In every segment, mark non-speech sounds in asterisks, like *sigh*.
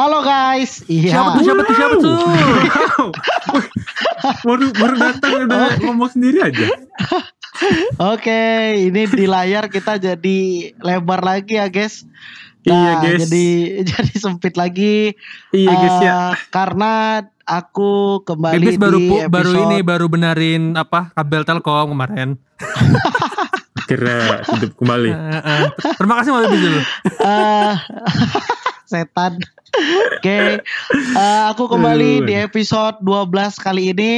Halo guys. Iya. Siapa tuh, siapa tuh, siapa tuh? *laughs* baru baru datang udah ngomong sendiri aja. Oke, ini di layar kita jadi lebar lagi ya, guys. Nah, Iya, guys. Jadi *laughs* jadi sempit lagi. Iya guys ya. eh, Karena aku kembali Bibis baru di episode baru ini baru benarin apa kabel Telkom kemarin. *laughs* Kira hidup kembali. *laughs* Eh, eh. Terima kasih Mas eh, *laughs* setan. Oke, eh, aku kembali Aduh. di episode 12 kali ini.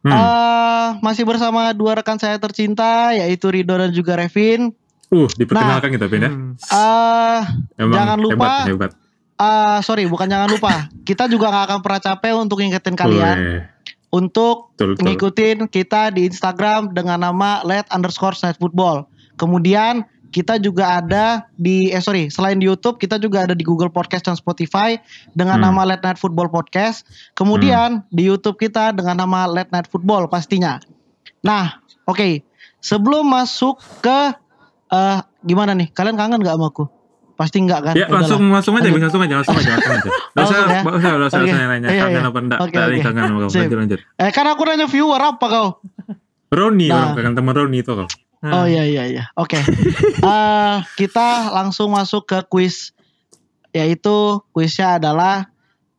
Hmm. eh masih bersama dua rekan saya tercinta yaitu Rido dan juga Revin. Uh, diperkenalkan kita Pin ya. Emang jangan lupa- hebat, hebat. eh, sorry, bukan jangan lupa. Kita juga gak akan pernah capek untuk ngingetin kalian Weh, untuk betul, betul. ngikutin kita di Instagram dengan nama let underscore Night football. Kemudian kita juga ada di eh sorry selain di YouTube kita juga ada di Google Podcast dan Spotify dengan Hmm. nama Late Night Football Podcast. Kemudian di YouTube kita dengan nama Late Night Football pastinya. Nah, oke. Sebelum masuk ke eh gimana nih? Kalian kangen gak sama aku? Pasti enggak kan? Ya Udahlah. langsung langsung aja, Lanjut. langsung aja, langsung aja, langsung aja. *laughs* Usah, Langsung ya? usah, gak usah, Oke. nanya-nanya Iya, kangen iya. apa enggak. Oke, Tadi oke. kangen sama kau. Lanjut, lanjut. Eh kan aku nanya viewer apa kau? Roni, Nah. orang kangen teman Roni itu kau. Oh iya iya iya. Oke. *laughs* Eh kita langsung masuk ke kuis yaitu kuisnya adalah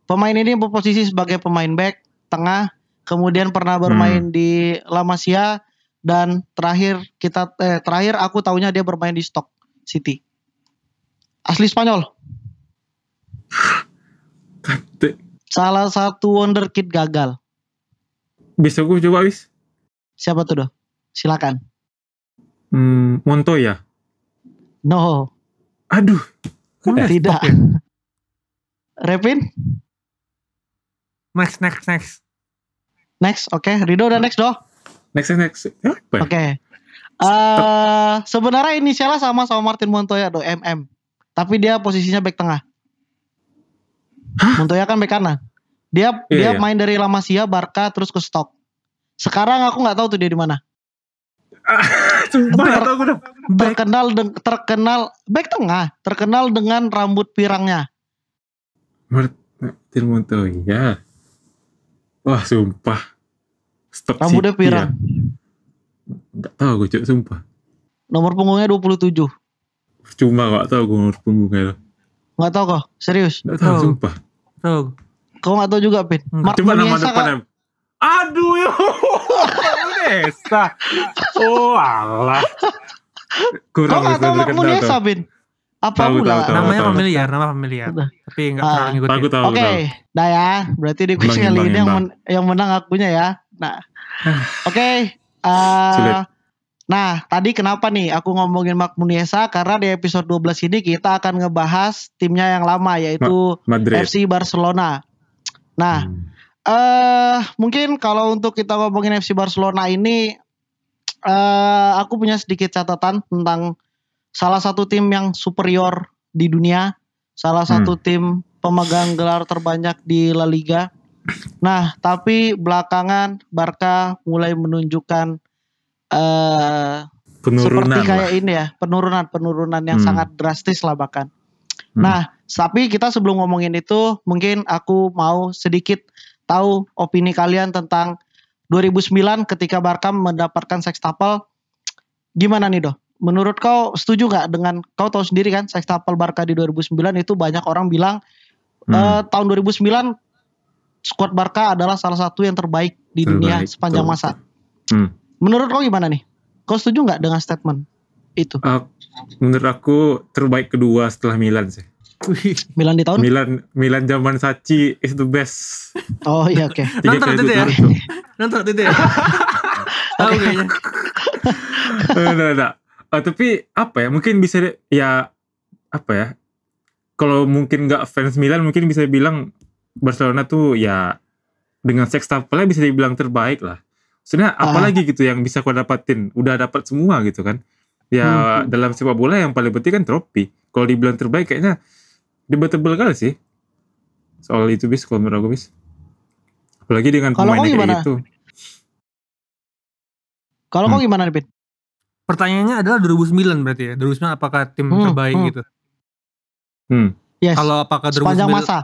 pemain ini berposisi sebagai pemain back tengah, kemudian pernah bermain di La Masia dan terakhir kita eh, terakhir aku tahunya dia bermain di Stock City. Asli Spanyol. *sighs* Salah satu wonderkid gagal. Bisa gue coba wis. Siapa tuh, Doh? Silakan. Hmm, Montoya. No, Aduh, Udah, tidak. ya. *laughs* Repin? Next, next, next. Next, oke. Rido udah next, Doh. next next. Apa? ya? Oke. Eh sebenarnya inisialnya sama sama Martin Montoya do MM. Tapi dia posisinya back tengah. Montoya kan back kanan. Dia Iya, dia iya. main dari La Masia, Barca terus ke Stock. Sekarang aku nggak tahu tuh dia di mana. *laughs* Sumpah, tau gue dah. Terkenal deng- terkenal back tengah, terkenal dengan rambut pirangnya. Martin Montoya. Wah, sumpah. Stop Rambutnya City pirang. ya. Gak tau gue cok, sumpah. Nomor punggungnya 27. Cuma gak tau gue nomor punggungnya. Nggak tahu kok, serius. Gak tau, sumpah. Tuh. Kau nggak tahu juga, Pin. Hmm. Mark Cuma nama depannya. Aduh, yo. *laughs* Munesa. Oh, alah. Kau Kurang nggak tahu Mark terkenal Muniesa, tuh. Bin? Apa Tahu, pula? tahu, tahu. Namanya familiar, nama familiar. Udah. Tapi enggak Ah. terlalu ngikutin. Aku tahu, Oke, tahu. dah ya. Berarti di Imbang, kali ini yang, men- yang menang akunya ya. Nah, oke. eh, Sulit. Nah, tadi kenapa nih aku ngomongin Mark Muniesa? Karena di episode 12 ini kita akan ngebahas timnya yang lama yaitu Madrid. FC Barcelona. Nah, Hmm. eh mungkin kalau untuk kita ngomongin FC Barcelona ini, eh aku punya sedikit catatan tentang salah satu tim yang superior di dunia, salah Hmm. satu tim pemegang gelar terbanyak di La Liga. Nah, tapi belakangan Barca mulai menunjukkan eh Penurunan seperti lah. kayak ini ya, penurunan penurunan yang Hmm. sangat drastis lah bahkan. Hmm. Nah, tapi kita sebelum ngomongin itu, mungkin aku mau sedikit tahu opini kalian tentang 2009 ketika Barca mendapatkan sextuple. Gimana nih, Doh? Menurut kau setuju nggak dengan kau tahu sendiri kan sextuple Barca di 2009 itu banyak orang bilang Hmm. eh, tahun 2009 skuad Barca adalah salah satu yang terbaik di dunia Terbaik, sepanjang betul, masa. Hmm. Menurut kau gimana nih? Kau setuju nggak dengan statement itu? Ah, menurut aku terbaik kedua setelah Milan sih. Wih, Milan di tahun? Milan Milan zaman Sachi is the best. Oh iya oke. Tiga *laughs* Nonton itu ya? *laughs* nonton itu ya. *laughs* Tahu kayaknya. Enggak, enggak. Ah, tapi apa ya? Mungkin bisa ya apa ya? Kalau mungkin nggak fans Milan mungkin bisa bilang Barcelona tuh ya dengan sextuple bisa dibilang terbaik lah. Sebenarnya Ah. apalagi gitu yang bisa kau dapatin? Udah dapat semua gitu kan. Ya Hmm. dalam sepak bola yang paling penting kan trofi. Kalau dibilang terbaik kayaknya debatable kali sih. Soal itu bis kalau menurut aku bis. Apalagi dengan pemainnya gimana? kayak gitu. Kalau Hmm. kau gimana Pin? Pertanyaannya adalah 2009 berarti ya. 2009 apakah tim Hmm, terbaik hmm. gitu? Hmm. Yes. Kalau apakah 2009 sepanjang masa.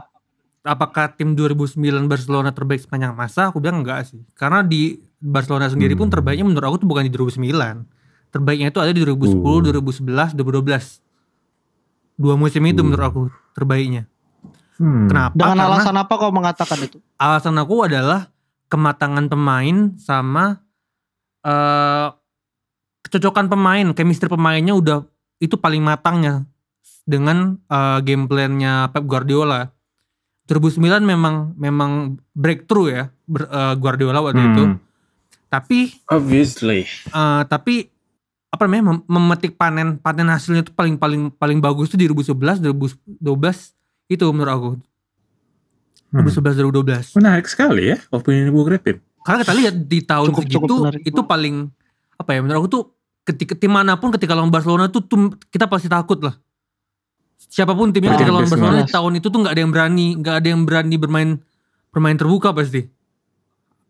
apakah tim 2009 Barcelona terbaik sepanjang masa? Aku bilang enggak sih. Karena di Barcelona sendiri pun Hmm. terbaiknya menurut aku tuh bukan di 2009. Terbaiknya itu ada di 2010, Uh. 2011, 2012. Dua musim itu Uh. menurut aku terbaiknya. Hmm. Kenapa? Dengan Karena alasan apa kau mengatakan itu? alasan aku adalah kematangan pemain sama eh kecocokan pemain, chemistry pemainnya udah itu paling matangnya dengan eh, game plan-nya Pep Guardiola. 2009 memang memang breakthrough ya ber- eh, Guardiola waktu itu. Tapi Obviously. eh, tapi apa namanya mem- memetik panen panen hasilnya itu paling paling paling bagus tuh di 2011 2012 itu menurut aku. Hmm. 2011 2012. Menarik sekali ya opini Bung Repin. Karena kita lihat di tahun Cukup- segitu cukup menarik. itu paling apa ya menurut aku tuh ketika tim mana pun ketika lawan Barcelona tuh, tuh kita pasti takut lah. Siapa pun timnya ketika lawan Barcelona tahun itu tuh nggak ada yang berani, nggak ada yang berani bermain bermain terbuka pasti.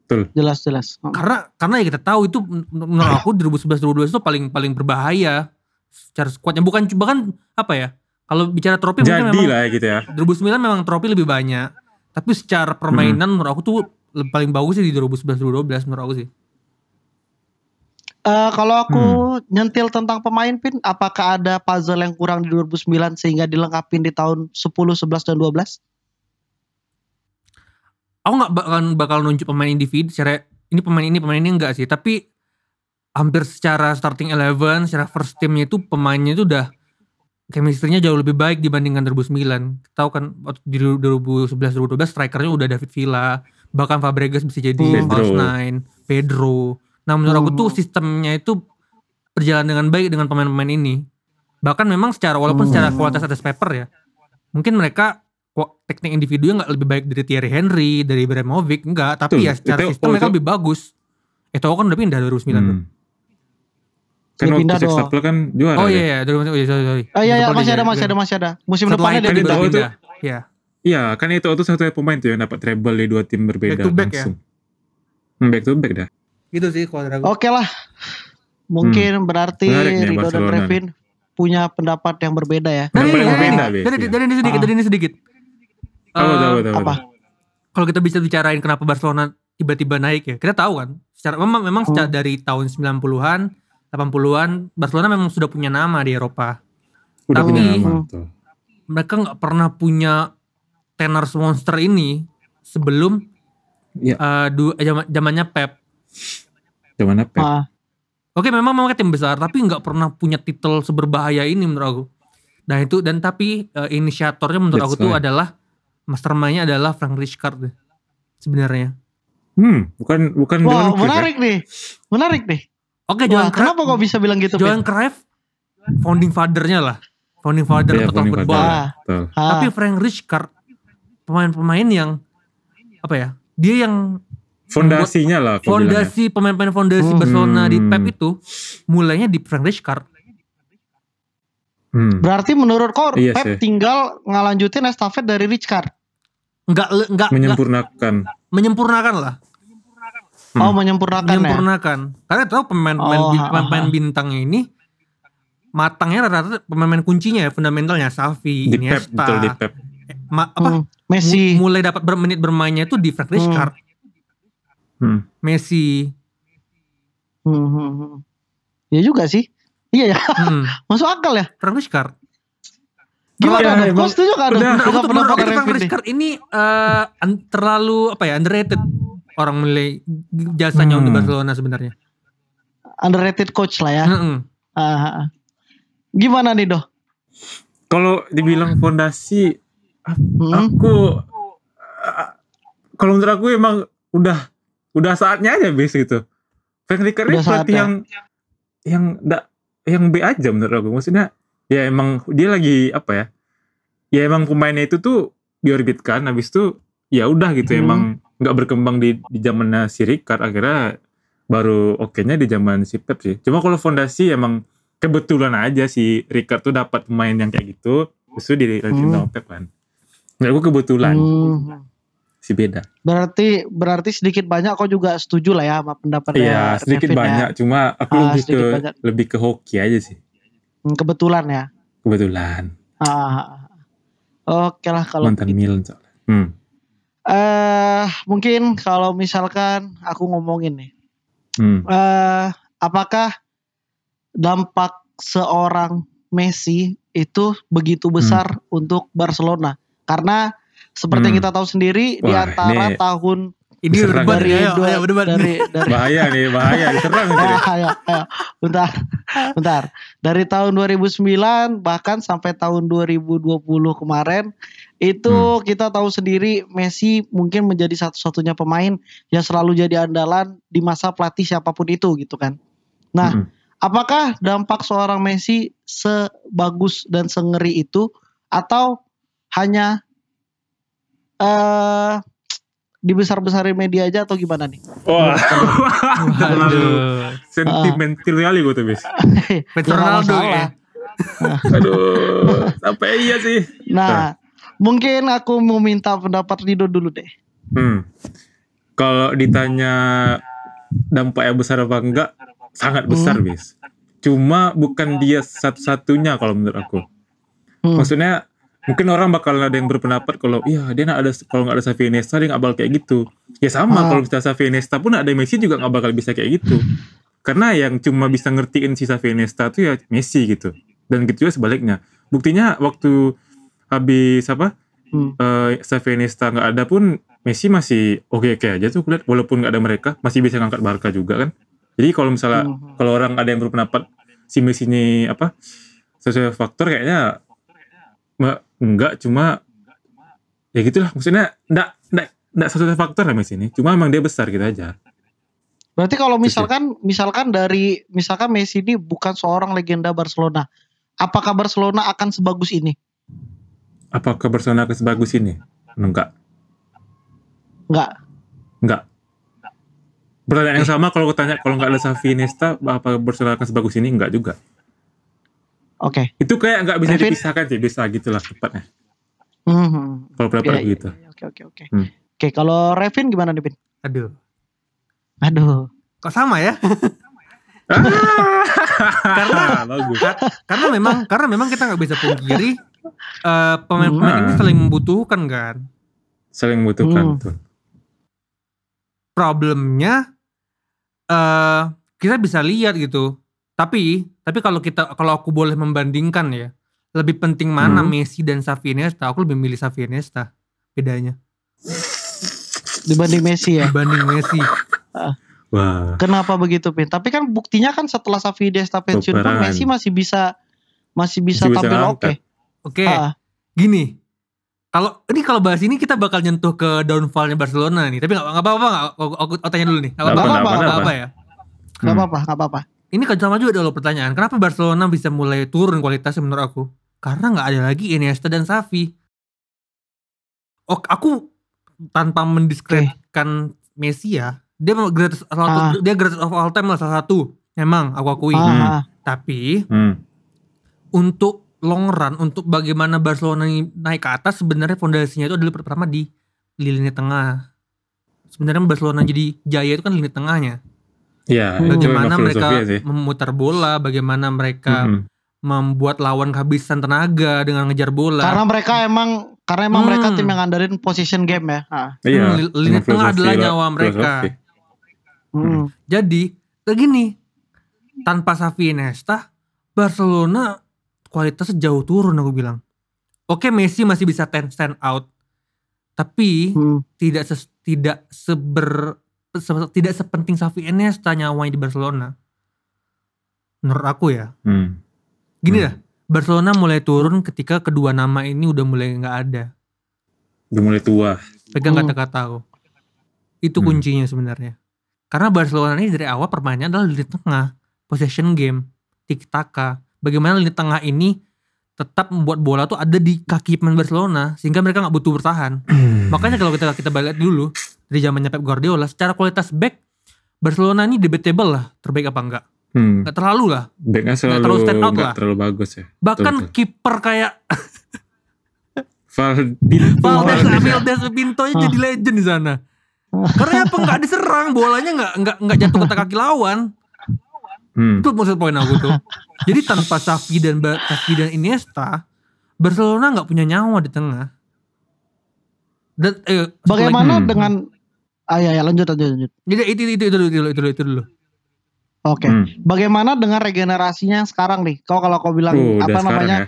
Jelas jelas. Oh. Karena karena ya kita tahu itu men- menurut aku 2011 2012 itu paling paling berbahaya secara skuadnya bukan bahkan apa ya? Kalau bicara trofi mungkin Jadi memang lah ya gitu ya. 2009 memang trofi lebih banyak. Tapi secara permainan menurut aku tuh paling bagus sih di 2011 2012 menurut aku sih. Eh, kalau aku Hmm. nyentil tentang pemain pin, apakah ada puzzle yang kurang di 2009 sehingga dilengkapin di tahun 10, 11 dan 12? Aku nggak bakal bakal nunjuk pemain individu secara ini pemain ini pemain ini enggak sih tapi hampir secara starting eleven secara first teamnya itu pemainnya itu udah chemistry-nya jauh lebih baik dibandingkan 2009 tahu kan di 2011 2012 strikernya udah David Villa bahkan Fabregas bisa jadi Hmm. false Pedro. nine Pedro nah menurut aku Hmm. tuh sistemnya itu berjalan dengan baik dengan pemain-pemain ini bahkan memang secara walaupun Hmm. secara kualitas atas paper ya mungkin mereka teknik individunya nggak lebih baik dari Thierry Henry, dari Ibrahimovic, enggak. Tapi Betul. ya secara Itu- sistem oh, mereka itu- lebih bagus. Eto'o kan udah pindah 2009 tuh. Hmm. Kan Dia waktu pindah Sex dong. Tapel kan juara Oh ya. iya, iya, 2009, oh, iya, sorry, sorry. Oh iya, iya masih ada, dia- masih ada, masih ada. Musim depannya itu dia kan pindah. itu- pindah. Iya. Iya, kan itu itu satu pemain tuh yang dapat treble di dua tim berbeda Back to back ya? langsung. Hmm, back to back dah. Gitu sih kalau dari. Oke lah. Mungkin berarti Hmm. Nih Rido dan Revin punya pendapat yang berbeda ya. Dari, dari, paling dari, dari, dari, dari ini sedikit, dari ini Eh, tahu tahu. apa? kalau kita bisa bicarain kenapa Barcelona tiba-tiba naik ya, kita tahu kan. Secara memang memang Hmm. secara dari tahun 90-an, 80-an Barcelona memang sudah punya nama di Eropa. Udah Tapi- punya nama tuh. Mereka nggak pernah punya tenor monster ini sebelum Iya. eh, du- zaman zamannya Pep. Zaman apa? Ah, Oke, memang memang tim besar, tapi nggak pernah punya titel seberbahaya ini menurut aku. Dan itu dan tapi eh, inisiatornya menurut That's aku tuh right. adalah mastermind-nya adalah Frank Rijkaard deh, sebenarnya. Hmm, bukan bukan Wah, Johan Cruyff ya? menarik nih. Menarik nih. Oke, Wah, Johan Cruyff. kenapa kok bisa bilang gitu, Johan? Cruyff founding father-nya lah. Founding father Iya, total founding football. father. Ah. Betul. Ah, Tapi Frank Rijkaard pemain-pemain yang apa ya? Dia yang Fondasinya lah. fondasi pemain-pemain fondasi Hmm. Barcelona di Pep itu mulainya di Frank Rijkaard. Hmm. berarti menurut kau Iya Pep sih. tinggal ngelanjutin estafet dari Enggak enggak Menyempurnakan. menyempurnakan lah. Hmm. Oh, menyempurnakan ya. menyempurnakan. Karena tahu pemain-pemain Oh, pemain ha. bintangnya ini matangnya rata-rata pemain kuncinya ya fundamentalnya Di Pep, Iniesta. betul di Pep. Ma- apa Hmm, Messi. mu- mulai dapat bermenit bermainnya itu di Frank Rijkaard, Hmm. Messi. Hmm, hmm, hmm. Ya juga sih. Iya ya, Hmm, *laughs* masuk akal ya. Frank Rijkaard. Gimana Ya, emang- Kau setuju udah. Aku tuh Frank Revin nih? Rijkaard ini un- terlalu apa ya underrated orang mulai jasanya Hmm. untuk Barcelona sebenarnya. Underrated coach lah ya. Ah, ah, ah. Gimana nih, Doh? Kalau dibilang fondasi, Hmm? aku ah, kalau menurut aku emang udah udah saatnya aja base gitu. Frank Rijkaard ini pelatih yang yang enggak yang B aja menurut aku. Maksudnya ya emang dia lagi apa ya? Ya emang pemainnya itu tuh diorbitkan habis itu ya udah gitu Hmm. emang nggak berkembang di di zamannya si Rijkaard akhirnya baru oke-nya di zaman si Pep sih. Cuma kalau fondasi emang kebetulan aja si Rijkaard tuh dapat pemain yang kayak gitu terus di Hmm. sama Pep kan. Menurut aku kebetulan Hmm. si beda. Berarti berarti sedikit banyak kau juga setuju lah ya sama pendapat Iya sedikit banyak, cuma aku Ah, lebih ke banyak. lebih ke hoki aja sih Kebetulan ya. kebetulan Ah. Oke lah kalau mantan Milan soalnya. Hmm. Eh mungkin kalau misalkan aku ngomongin nih, Hmm. eh apakah dampak seorang Messi itu begitu besar untuk Barcelona? Karena seperti yang Hmm. kita tahu sendiri di Wah, antara ini- tahun Ini Diserang berdebat dari nih, ayo, dua- ayo berdebat dari dari Bahaya nih, bahaya diserang nih. *laughs* ayo, ayo, bentar, bentar. Dari tahun 2009 bahkan sampai tahun 2020 kemarin itu Hmm. kita tahu sendiri Messi mungkin menjadi satu-satunya pemain yang selalu jadi andalan di masa pelatih siapa pun itu gitu kan. Nah, Mm-mm. apakah dampak seorang Messi sebagus dan sengeri itu atau hanya eh dibesar-besarin media aja atau gimana nih? Wah, *laughs* terlalu *laughs* *laughs* Aduh. sentimental kali gue tuh bis. Ya, Ronaldo ya. Aduh, sampai iya sih. Nah, mungkin aku mau minta pendapat Rido dulu deh. Hmm. Kalau ditanya dampaknya besar apa enggak, sangat besar bis. Cuma bukan dia satu-satunya kalau menurut aku. Hmm. Maksudnya mungkin orang bakal ada yang berpendapat kalau iya dia nggak ada kalau nggak ada Xavi Iniesta dia nggak bakal kayak gitu. Ya sama Ah. kalau misalnya Xavi Iniesta pun ada Messi juga nggak bakal bisa kayak gitu. Karena yang cuma bisa ngertiin si Xavi Iniesta tuh ya Messi gitu. Dan gitu juga sebaliknya. Buktinya waktu habis apa Hmm. Xavi Iniesta nggak ada pun Messi masih oke-oke aja tuh kulihat walaupun nggak ada mereka masih bisa ngangkat Barca juga kan. Jadi kalau misalnya Hmm. kalau orang ada yang berpendapat si Messi ini apa sesuai faktor kayaknya ma- enggak cuma ya gitulah. Maksudnya enggak enggak enggak sesuai faktor lah Messi ini. Cuma emang dia besar gitu aja. Berarti kalau misalkan misalkan dari misalkan Messi ini bukan seorang legenda Barcelona, apakah Barcelona akan sebagus ini? apakah Barcelona akan sebagus ini? Enggak. Enggak. enggak. Pertanyaan yang sama kalau tanya kalau nggak ada Xavi Iniesta apa Barcelona akan sebagus ini? Enggak juga Oke. itu kayak nggak bisa Revin? dipisahkan sih bisa gitulah tepatnya Hmm. kalau pendapat Iya, aku gitu iya, iya. Oke oke oke. Hmm. Oke, kalau Revin gimana nih, Pin? Aduh. Aduh. Kok sama ya? karena *laughs* bagus karena memang karena memang kita nggak bisa pungkiri eh, pemain-pemain ini Hmm. saling membutuhkan kan. saling membutuhkan Hmm. Problemnya eh kita bisa lihat gitu. Tapi tapi kalau kita kalau aku boleh membandingkan ya, lebih penting mana Hmm. Messi dan Xavi Iniesta? Aku lebih milih Xavi Iniesta bedanya Dibanding Messi ya. dibanding Messi. wah Kenapa begitu, Pin? Tapi kan buktinya kan setelah Xavi Iniesta pensiun pun. Messi masih bisa masih bisa Masih tampil oke. Oke, Ah, gini. Kalau ini kalau bahas ini kita bakal nyentuh ke downfallnya Barcelona nih. Tapi nggak nggak apa-apa nggak? Aku, aku, aku tanya dulu nih. Nggak apa-apa, nggak apa-apa ya. nggak apa-apa, nggak apa-apa. Ini kan sama juga ada pertanyaan. Kenapa Barcelona bisa mulai turun kualitasnya menurut aku? Karena nggak ada lagi Iniesta dan Xavi. Oh, aku tanpa mendiskreditkan Messi ya, dia greatest, salah satu- Ah. dia greatest of all time lah salah satu. Memang aku akui. Ah, Hmm. Tapi hmm. untuk long run, untuk bagaimana Barcelona ini naik ke atas, sebenarnya fondasinya itu adalah pertama di lini tengah. Sebenarnya Barcelona jadi jaya itu kan lini tengahnya. Ya Hmm. Bagaimana memang mereka sih memutar bola, bagaimana mereka Mm-mm. membuat lawan kehabisan tenaga dengan ngejar bola. Karena mereka emang karena emang Hmm. mereka tim yang ngandarin position game ya. Ah. Iya, Hmm, li- lini tengah adalah lah, nyawa mereka. filosofi. Hmm. Jadi, begini, tanpa Xavi Iniesta, Barcelona kualitasnya jauh turun aku bilang. Oke, Messi masih bisa ten- stand out, tapi Hmm. tidak ses- tidak seber se- tidak sepenting Xavi Iniesta nyawanya di Barcelona. Menurut aku ya. Hmm. Gini Hmm. dah, Barcelona mulai turun ketika kedua nama ini udah mulai nggak ada. Udah mulai tua. Pegang Hmm. kata-kata aku. Itu Hmm. kuncinya sebenarnya. Karena Barcelona ini dari awal permainannya adalah lini tengah, possession game, tiki taka. Bagaimana lini tengah ini tetap membuat bola tuh ada di kaki pemain Barcelona sehingga mereka nggak butuh bertahan. *clears throat* Makanya kalau kita kita balik dulu dari zamannya Pep Guardiola, secara kualitas back Barcelona ini debatable lah, terbaik apa enggak? Hmm. Nggak terlalu lah. Backnya selalu terlalu stand out nggak lah. terlalu bagus ya. Bahkan kiper kayak. *laughs* Valdes, Valdes. Pinto aja jadi legend di sana. Karena apa nggak diserang, bolanya nggak nggak nggak jatuh ke kaki lawan. Hmm. Itu maksud poin aku tuh. Jadi tanpa Xavi dan Ba- Xavi dan Iniesta, Barcelona nggak punya nyawa di tengah. Dan eh, Bagaimana Hmm. dengan Ah ya, ya lanjut lanjut lanjut. Jadi itu itu itu dulu itu dulu itu dulu. Itu dulu. Oke. Hmm. Bagaimana dengan regenerasinya sekarang nih? Kau kalau kau bilang udah apa namanya? ya.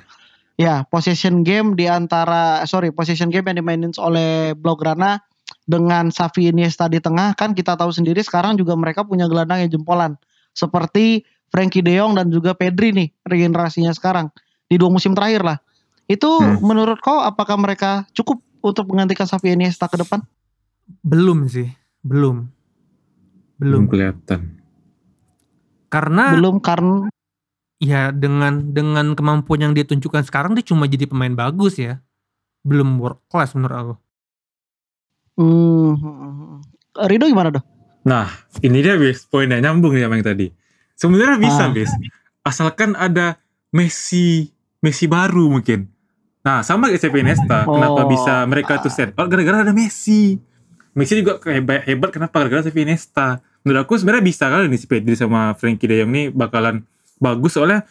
Ya, possession game di antara sorry, possession game yang dimainin oleh Blaugrana dengan Xavi Iniesta di tengah kan kita tahu sendiri sekarang juga mereka punya gelandang yang jempolan seperti Frankie De Jong dan juga Pedri nih regenerasinya sekarang di dua musim terakhir lah. Itu Hmm. menurut kau apakah mereka cukup untuk menggantikan Xavi Iniesta ke depan? Belum sih, belum. Belum Belum. kelihatan. Karena Belum karena ya dengan dengan kemampuan yang dia tunjukkan sekarang dia cuma jadi pemain bagus ya. Belum world class menurut aku. hmm. Rido gimana dong? Nah, ini dia bis poinnya nyambung ya sama yang tadi. Sebenarnya bisa Ah. bis, asalkan ada Messi Messi baru mungkin. Nah, sama kayak Xavi Iniesta, kenapa Oh. bisa mereka tuh stand out gara-gara ada Messi. Messi juga hebat, hebat kenapa gara-gara Xavi Iniesta. Menurut aku sebenarnya bisa kali nih si Pedri sama Frankie De Jong nih bakalan bagus soalnya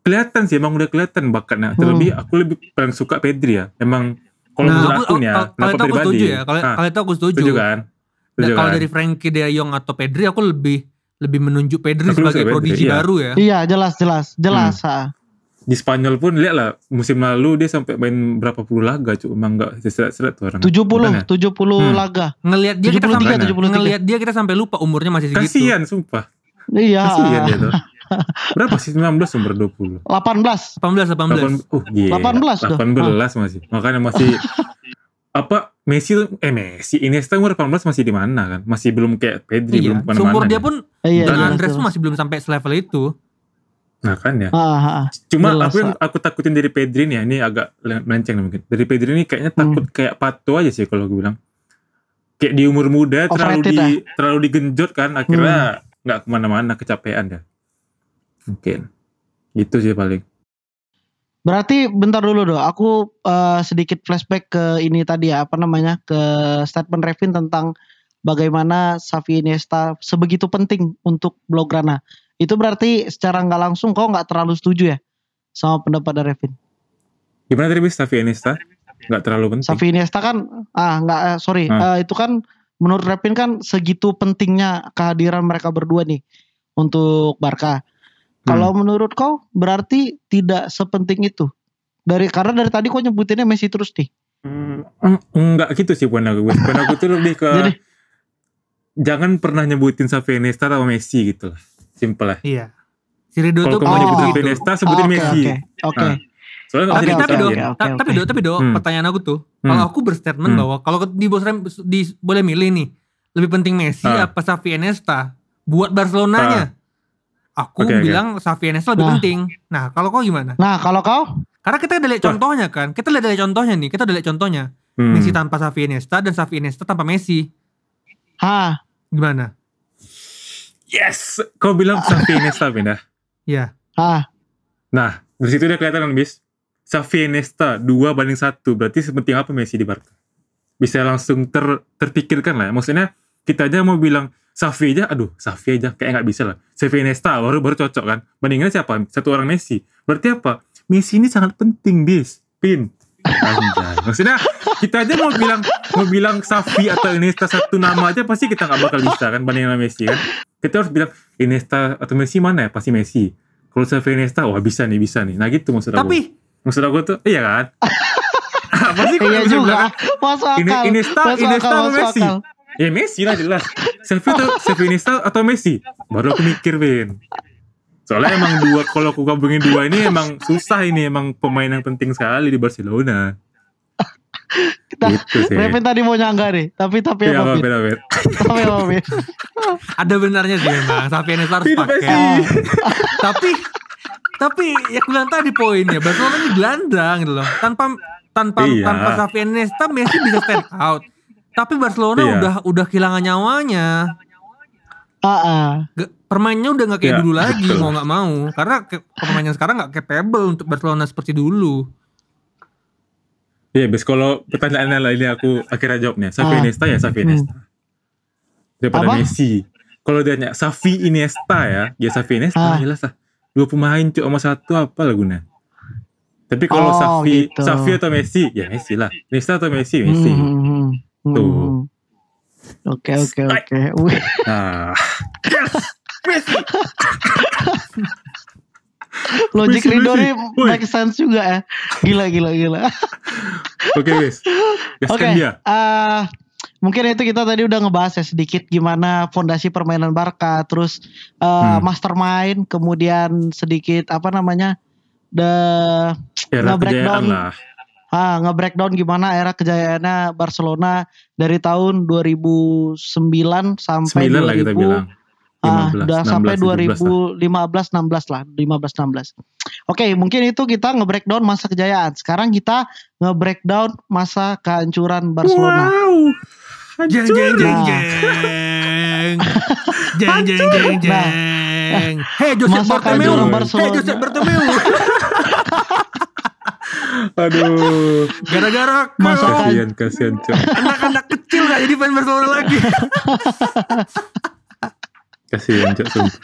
kelihatan sih emang udah kelihatan bakatnya. Terlebih aku lebih paling suka Pedri ya. Emang kalau Nah, menurut aku, aku nih ya, kalau- itu aku pribadi. setuju ya. Kalau Nah, kalau itu aku setuju. setuju kan? Setuju kalau kan? dari Frankie De Jong atau Pedri aku lebih lebih menunjuk Pedri Aku sebagai suka Pedri, prodigi iya. baru ya. Iya, jelas jelas jelas. Hmm. Di Spanyol pun lihat lah musim lalu dia sampai main berapa puluh laga cuma emang nggak seret-seret tuh orang 70 Makanya. 70 Hmm. laga. Ngelihat dia kita 73, sampai 73. ngelihat dia kita sampai lupa umurnya masih segitu. kasihan sumpah Iya. kasihan dia tuh *laughs* berapa sih 19 umur 20 18. 18 18. 8, uh, gila. 18 tuh. 18 masih makanya masih *laughs* apa Messi tuh eh Messi Iniesta umur 18 masih di mana kan masih belum kayak Pedri Iya. belum ke mana-mana Seumur dia dia. pun Iya, dan jelas, Andres pun masih belum sampai selevel itu. Nah kan ya Ah, ah, ah. cuma Jelas, aku yang aku takutin dari Pedri nih ya, ini agak melenceng mungkin dari Pedri ini kayaknya takut kayak Pato aja sih kalau gue bilang kayak di umur muda terlalu Overrated di terlalu digenjot kan akhirnya nggak ke mana-mana kecapean ya mungkin gitu sih paling Berarti bentar dulu dong. Aku eh, sedikit flashback ke ini tadi ya, apa namanya? ke statement Revin tentang bagaimana Xavi Iniesta sebegitu penting untuk Blaugrana. Itu berarti secara nggak langsung kau nggak terlalu setuju ya sama pendapat dari Revin. gimana tadi bis Xavi Iniesta nggak terlalu penting Xavi Iniesta kan ah nggak eh, sorry Ah. eh, itu kan menurut Revin kan segitu pentingnya kehadiran mereka berdua nih untuk Barca. Kalau menurut kau berarti tidak sepenting itu. Dari karena dari tadi kau nyebutinnya Messi terus nih. Hmm, enggak gitu sih poin aku. Poin aku tuh lebih ke *laughs* Jadi- jangan pernah nyebutin Xavi Iniesta atau Messi gitu lah simple lah Iya. Si Rido kalau tuh kamu Oh. nyebutin gitu. Iniesta sebutin Oke, Messi Oke, oke. Nah, soalnya bisa Oke, tapi do, ta- oke. tapi do, tapi do, Hmm. pertanyaan aku tuh, Hmm. kalau aku berstatement Hmm. bahwa kalau di bos Rem- di boleh milih nih, lebih penting Messi Ah. apa Xavi Iniesta buat Barcelonanya? Aku Oke, oke. bilang Xavi Iniesta lebih Nah. penting. Nah, kalau kau gimana? Nah, kalau kau Karena kita udah lihat Wah. contohnya kan, kita lihat dari contohnya nih, kita udah lihat contohnya. Hmm. Messi tanpa Xavi Iniesta dan Xavi Iniesta tanpa Messi. ha, Gimana? Yes! Kau bilang Xavi Iniesta pindah Ya. ha, nah dari situ udah kelihatan kan bis? Xavi Iniesta dua banding satu. Berarti sepenting apa Messi di Barca? Bisa langsung ter terpikirkan lah. Ya. maksudnya kita aja mau bilang Xavi aja aduh Xavi aja. Kayak nggak bisa lah. Xavi Iniesta baru baru cocok kan. Bandingannya siapa? Satu orang Messi. Berarti apa? Messi ini sangat penting bis. Pin Anjay. Maksudnya kita aja mau bilang mau bilang Xavi atau Iniesta satu nama aja pasti kita nggak bakal bisa kan bandingin sama Messi kan. Kita harus bilang Iniesta atau Messi mana ya? Pasti Messi. Kalau Xavi Iniesta wah bisa nih bisa nih. Nah gitu maksud aku. Tapi maksud aku tuh iya kan? *laughs* pasti kalau iya bisa juga. bilang, Masuk Ini- akal. Iniesta, masuk Iniesta akal, apa masuk Messi? akal. Ya Messi lah jelas. Xavi atau Xavi Iniesta atau Messi? Baru aku mikir Vin. Soalnya emang dua kalau aku gabungin dua ini emang susah ini emang pemain yang penting sekali di Barcelona. Kita gitu sih. Revin tadi mau nyangga nih, tapi tapi Iya, apa? apa Vin? beda beda. Tapi apa? Ada benarnya sih memang Xavi Iniesta harus pakai. Tapi tapi ya aku bilang tadi poinnya Barcelona ini gelandang gitu loh. Tanpa tanpa Iya. tanpa Xavi Iniesta Messi bisa stand out. Tapi Barcelona Iya. udah udah kehilangan nyawanya. ah, ah. Permainnya udah nggak kayak Iya, dulu lagi betul. mau nggak mau karena pemainnya sekarang nggak capable untuk Barcelona seperti dulu. Iya, bis kalau pertanyaannya lah ini aku akhirnya jawabnya. Xavi Ah. Iniesta ya Xavi Iniesta. Daripada Apa? Messi. Kalau dia nanya Xavi Iniesta ya, ya Xavi Iniesta Ah. jelas lah. Dua pemain cuma sama satu apa lah guna. Tapi kalau Oh, Xavi, gitu. Xavi atau Messi, ya Messi lah. Iniesta atau Messi, Messi. Hmm, hmm, hmm. Hmm. Tuh. Oke oke oke. Wih, *laughs* *laughs* Logic Messi, Rido Messi. nih Woi. make sense juga ya. Gila gila gila. *laughs* oke guys. Oke. Dia. eh, mungkin itu kita tadi udah ngebahas ya sedikit gimana fondasi permainan Barca, terus eh, Hmm. mastermind, kemudian sedikit apa namanya the Era nge-breakdown. lah. ah nge-breakdown gimana era kejayaannya Barcelona dari tahun 2009 sampai 9 lah kita 2000 bilang. Ah, 15, udah 16, sampai 17 2015 16 lah, 15 16. Oke, mungkin itu kita nge-breakdown masa kejayaan. Sekarang kita nge-breakdown masa kehancuran Barcelona. Wow. Jeng jeng jeng Nah. jeng. *laughs* Jeng jeng jeng Nah. jeng. Hey Josep Masa Bartomeu. Barcelona. Josep Bartomeu. *laughs* Aduh. Gara-gara Masa Kasihan, kasihan, Cok. anak-anak kecil gak jadi fans Barcelona lagi. *laughs* Kasihan, Cok. sumpah.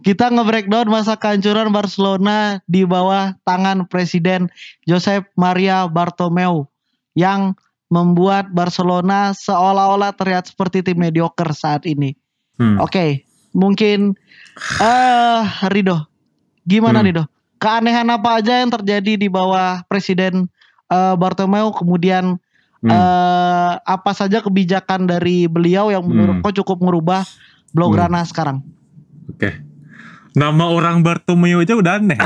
Kita nge-breakdown masa kehancuran Barcelona di bawah tangan Presiden Josep Maria Bartomeu yang membuat Barcelona seolah-olah terlihat seperti tim mediocre saat ini. Hmm. Oke, mungkin eh Rido, gimana Hmm. Rido? Keanehan apa aja yang terjadi di bawah Presiden eh, Bartomeu? Kemudian Hmm. eh, apa saja kebijakan dari beliau yang menurut Hmm. kau cukup merubah Blaugrana sekarang? Oke. Nama orang Bartomeu aja udah aneh.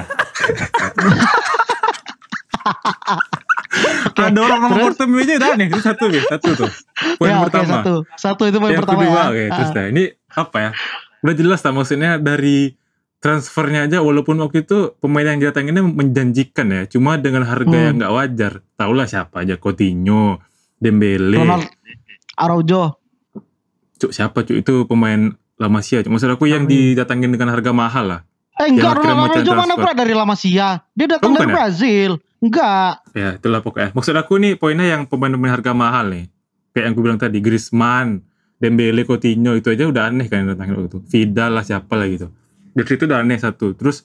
Ada orang nama terus? Bartomeu aja udah aneh. Itu satu, guys. Satu tuh. Poin ya, pertama. satu, satu itu poin yang pertama kedua, ya. oke, terus Ah, dah. Ini apa ya? Udah jelas lah maksudnya dari transfernya aja walaupun waktu itu pemain yang didatanginnya menjanjikan ya, cuma dengan harga Hmm. yang nggak wajar. Tahulah siapa aja Coutinho, Dembele, Ronald Araujo. Cuk siapa cuk itu pemain La Masia. Cuk. Maksud aku yang Amin. didatangin dengan harga mahal lah. Eh enggak, akhirnya Ronald macan Araujo mana pula dari La Masia? Dia datang Oh, dari ya? Brazil. Enggak. Ya itulah pokoknya. Maksud aku nih poinnya yang pemain-pemain harga mahal nih. Kayak yang gue bilang tadi, Griezmann, Dembele, Coutinho itu aja udah aneh kan datangin waktu itu. Vidal lah siapa lah gitu. Dari situ udah aneh satu. Terus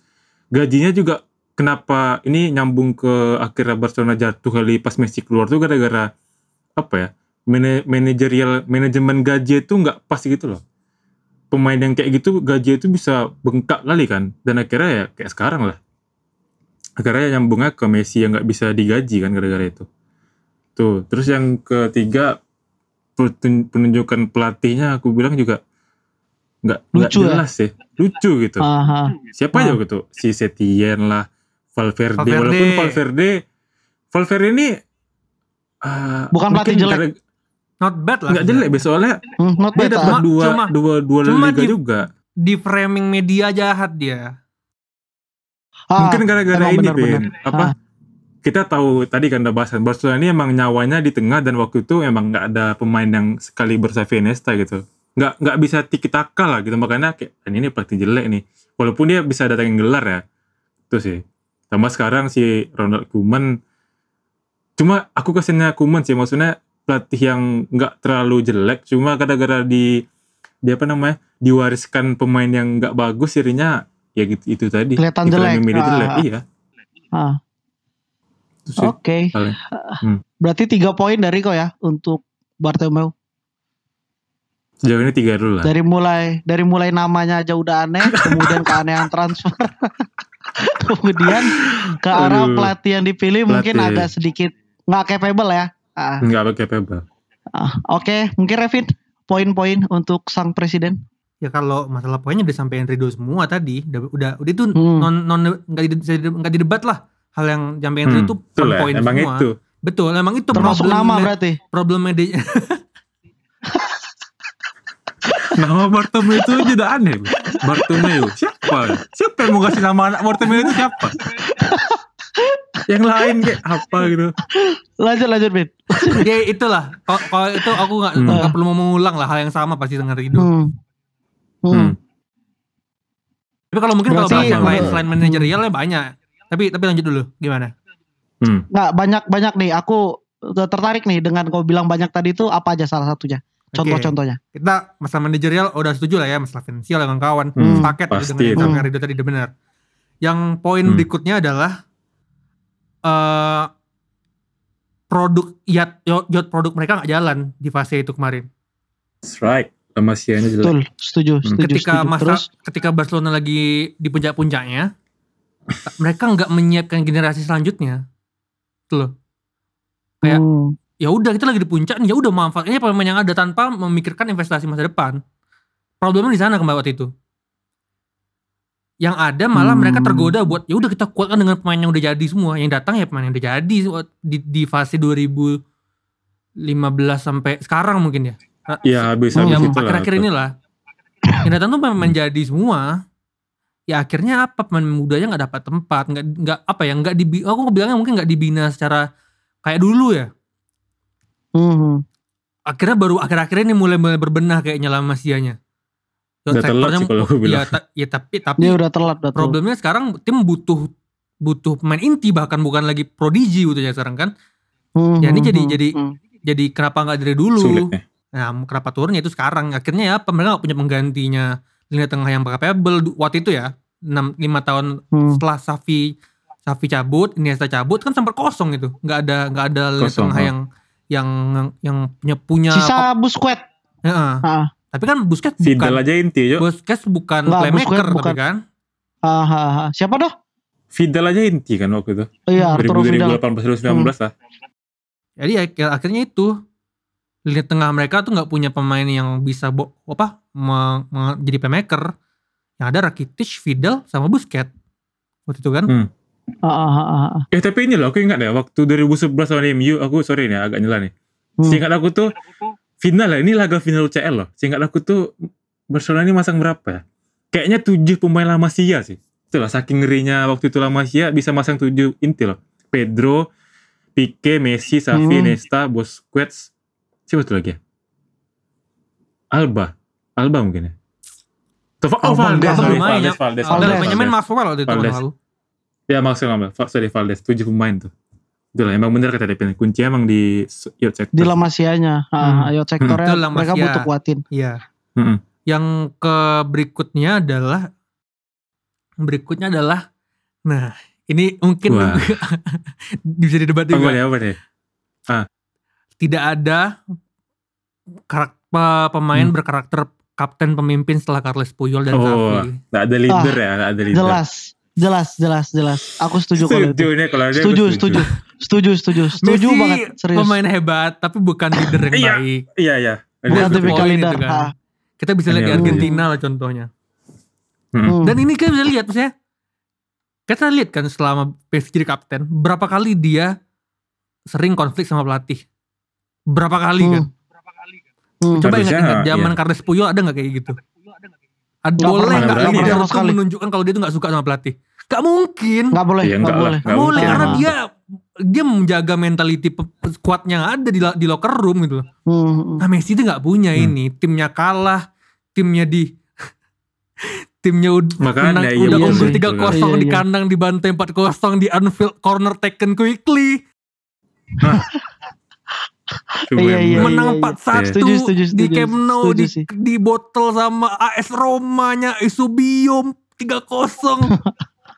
gajinya juga kenapa ini nyambung ke akhirnya Barcelona jatuh kali pas Messi keluar tuh gara-gara apa ya? Mana- manajerial manajemen gaji itu nggak pas gitu loh. Pemain yang kayak gitu gaji itu bisa bengkak kali kan. Dan akhirnya ya kayak sekarang lah akhirnya nyambungnya ke Messi yang nggak bisa digaji kan gara-gara itu. Tuh, terus yang ketiga penunjukan pelatihnya aku bilang juga nggak nggak Lucu ya? jelas sih, lucu gitu. Aha. Siapa Ah. aja gitu, si Setien lah, Valverde, Valverde. walaupun Valverde, Valverde ini ah, Bukan pelatih mungkin jelek. Not bad lah. nggak jelek, soalnya Hmm, not dia bad. dapat ah. dua, Cuma- dua dua cuma liga di- juga. Di framing media jahat dia. Ah, Mungkin gara-gara ini benar-benar. Ben, apa? Ah. Kita tahu tadi kan udah bahasan Barcelona ini emang nyawanya di tengah dan waktu itu emang nggak ada pemain yang sekali bersafi Iniesta gitu. Nggak nggak bisa tiki taka lah gitu makanya kayak "Dan ini pelatih jelek nih. Walaupun dia bisa datangin gelar ya. Itu sih. Tambah sekarang si Ronald Koeman cuma aku kesannya Koeman sih maksudnya pelatih yang nggak terlalu jelek cuma gara-gara di di apa namanya diwariskan pemain yang nggak bagus jadinya ya gitu itu tadi Kelihatan jelek. Ah. jelek iya Ah. Itu sih. Oke. paling. Hmm. Berarti tiga poin dari kau ya untuk Bartomeu. Sejauh ini tiga dulu lah. Dari mulai dari mulai namanya aja udah aneh, *laughs* kemudian keanehan transfer. *laughs* kemudian ke arah pelatih yang dipilih mungkin Pelatih. agak sedikit nggak capable ya. Ah, Enggak capable. ah. Oke, mungkin Revin poin-poin untuk sang presiden. Ya kalau masalah poinnya udah sampein Rido semua tadi, udah udah, udah itu Hmm. non non nggak di, nggak didebat lah. Hal yang sampein Hmm, itu ya, poin emang semua. itu. Betul, emang itu Termasuk problem nama berarti. problem media. *laughs* Nama Bartomeu itu udah aneh. Bartomeu. Siapa? Siapa yang mau kasih nama anak Bartomeu itu siapa? Yang lain kayak apa gitu. Lanjut lanjut Bin. *laughs* ya itulah. Kalau itu aku nggak Hmm. perlu mau mengulang lah hal yang sama pasti dengan Rido. Hmm. Hmm. Hmm. Tapi kalau mungkin kalau bahas yang lain selain manajerialnya banyak. Tapi tapi lanjut dulu gimana? Hmm. Nggak banyak banyak nih. Aku tertarik nih dengan kau bilang banyak tadi itu apa aja salah satunya. Contoh-contohnya. Kita masalah manajerial udah setuju lah ya masalah finansial dengan kawan Hmm, paket gitu pasti dengan itu. disampaikan Rido tadi udah benar. Yang poin Hmm. berikutnya adalah eh produk yacht yacht produk mereka nggak jalan di fase itu kemarin. That's right. Masia-nya jelek. Betul, setuju, Hmm. setuju, ketika setuju. masa Terus, ketika Barcelona lagi di puncak-puncaknya *laughs* mereka nggak menyiapkan generasi selanjutnya Gitu loh kayak hmm, ya udah kita lagi di puncak nih ya udah manfaatnya pemain yang ada tanpa memikirkan investasi masa depan problemnya di sana kembali waktu itu yang ada malah mereka Hmm. tergoda buat ya udah kita kuatkan dengan pemain yang udah jadi semua. Yang datang ya pemain yang udah jadi di, di fase 2015 sampai sekarang mungkin ya. Ya habis Hmm. habis yang akhir-akhir inilah yang datang tuh pemain jadi semua ya akhirnya apa? Pemain mudanya nggak dapat tempat nggak nggak apa ya nggak dibi aku bilangnya mungkin nggak dibina secara kayak dulu ya. Hmm, akhirnya baru akhir-akhir ini mulai mulai berbenah kayaknya lah Masianya Udah telat sih kalau aku *laughs* bilang. ya, ta- ya tapi tapi dia udah telat, udah telat. problemnya sekarang tim butuh butuh pemain inti bahkan bukan lagi prodigi gitu ya sekarang kan Hmm, ya, ini hmm, jadi- hmm, jadi- hmm. jadi kenapa nggak dari dulu Sulitnya. Nah, kenapa turunnya itu sekarang? Akhirnya ya apa mereka gak punya penggantinya lini tengah yang capable waktu itu ya. 6 5 tahun Hmm. setelah Safi Safi cabut, Iniesta cabut kan sempat kosong itu. nggak ada nggak ada lini tengah oh. yang yang yang punya punya Sisa Busquets. Heeh. Ah, Tapi kan Busquets Fidel bukan aja inti, yo. Busquets bukan Nggak, playmaker Busquets tapi bukan. kan. ah, ah, ah. Siapa dah? Fidel aja inti kan waktu itu. Iya, Arturo Vidal. 2018 2019 lah. Jadi ya, akhirnya itu lini tengah mereka tuh nggak punya pemain yang bisa bo, apa me- me- jadi playmaker. Yang ada Rakitic, Vidal sama Busquets. Waktu itu kan. Hmm. Ah, ah, ah, ah, ah. Eh tapi ini loh aku ingat deh waktu 2011 lawan MU aku sorry nih agak nyela nih. Hmm. Seingat aku tuh final lah ini laga final UCL loh. Seingat aku tuh Barcelona ini masang berapa ya? Kayaknya tujuh pemain La Masia sih. Itulah saking ngerinya waktu itu La Masia bisa masang tujuh inti loh. Pedro, Pique, Messi, Xavi, Hmm. Nesta, Busquets. Siapa tuh lagi ya? Alba. Alba mungkin ya. Tuh, oh, Valdes, main ya. Valdes, Valdes, Ada Valdes. banyak main Maxwell waktu itu tahun Valdes. lalu. Ya maksudnya ngambil, Fa- sorry Valdes, tujuh pemain tuh. Itulah emang bener kata Devin, kunci emang di yacht sector. Di La Masia-nya. Hmm. Ah, ayo sektornya La mereka butuh kuatin. Iya. Mm-mm. Yang ke berikutnya adalah berikutnya adalah nah ini mungkin *laughs* bisa didebat Apa juga. nih, apa nih? Tidak ada karak, pe- pemain Hmm. berkarakter kapten pemimpin setelah Carles Puyol dan Oh, Xavi. Nggak ada leader ya, nggak ada leader. Jelas, jelas, jelas, jelas. Aku setuju kalau Setuju itu. nih kalau ada Setuju, aku setuju. Setuju, setuju. Setuju Messi banget, serius. pemain hebat tapi bukan leader yang *laughs* Iya. baik. Iya, iya. Bukan tipikal leader. itu kan. Ah, Kita bisa lihat di Iya, Argentina lah contohnya. Mm-mm. hmm. Dan ini kita bisa lihat maksudnya kita lihat kan selama PSG jadi kapten berapa kali dia sering konflik sama pelatih. Berapa kali Hmm. kan? Hmm. Coba ingat-ingat zaman iya. Carles Puyol ada nggak kayak gitu? Ada boleh nggak sama sekali. menunjukkan kalau dia tuh nggak suka sama pelatih? Gak mungkin. Nggak boleh, Iya, nggak enggak lah. boleh. Nggak boleh karena dia dia menjaga mentality yang ada di, di locker room gitu loh. Hmm. Nah Messi itu nggak punya Hmm. ini, timnya kalah, timnya di timnya ud- Makanya, menang, iya, udah iya unggul sih. tiga kosong Iya, di iya. kandang dibantai 4-0 di Anfield corner taken quickly *laughs* Iya, iya, menang iya. 4-1 Setuju, setuju, di. Camp Nou di, di botol sama AS Romanya Isubium *laughs* 3-0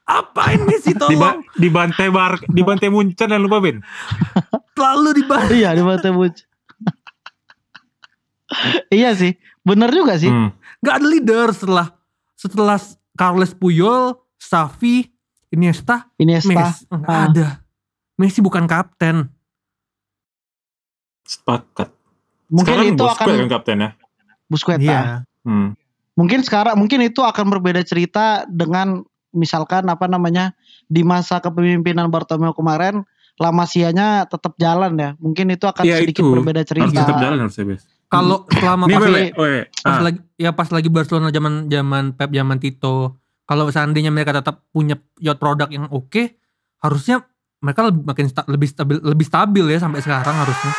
apain Messi Di, tolong ba- di bantai bar, di bantai Munchen dan lupa Ben. lalu dibantai Iya, di Mata Buc. iya sih, bener juga sih. Hmm. nggak ada leader setelah setelah Carles Puyol, Xavi, Iniesta, Iniesta. Messi nggak Ah. ada. Messi bukan kapten. Sepakat. Mungkin Sekarang itu Busquets akan kan kapten ya. Busquets. ah. Iya. Hmm. Mungkin sekarang mungkin itu akan berbeda cerita dengan misalkan apa namanya di masa kepemimpinan Bartomeu kemarin La Masia-nya tetap jalan ya. Mungkin itu akan Iya, sedikit itu. berbeda Harus cerita. tetap jalan harusnya Bes. Kalau selama Nih pas, oe. pas Ah, lagi ya pas lagi Barcelona zaman zaman Pep zaman Tito, kalau seandainya mereka tetap punya yacht produk yang oke, harusnya mereka lebih makin sta- lebih stabil lebih stabil ya sampai sekarang harusnya.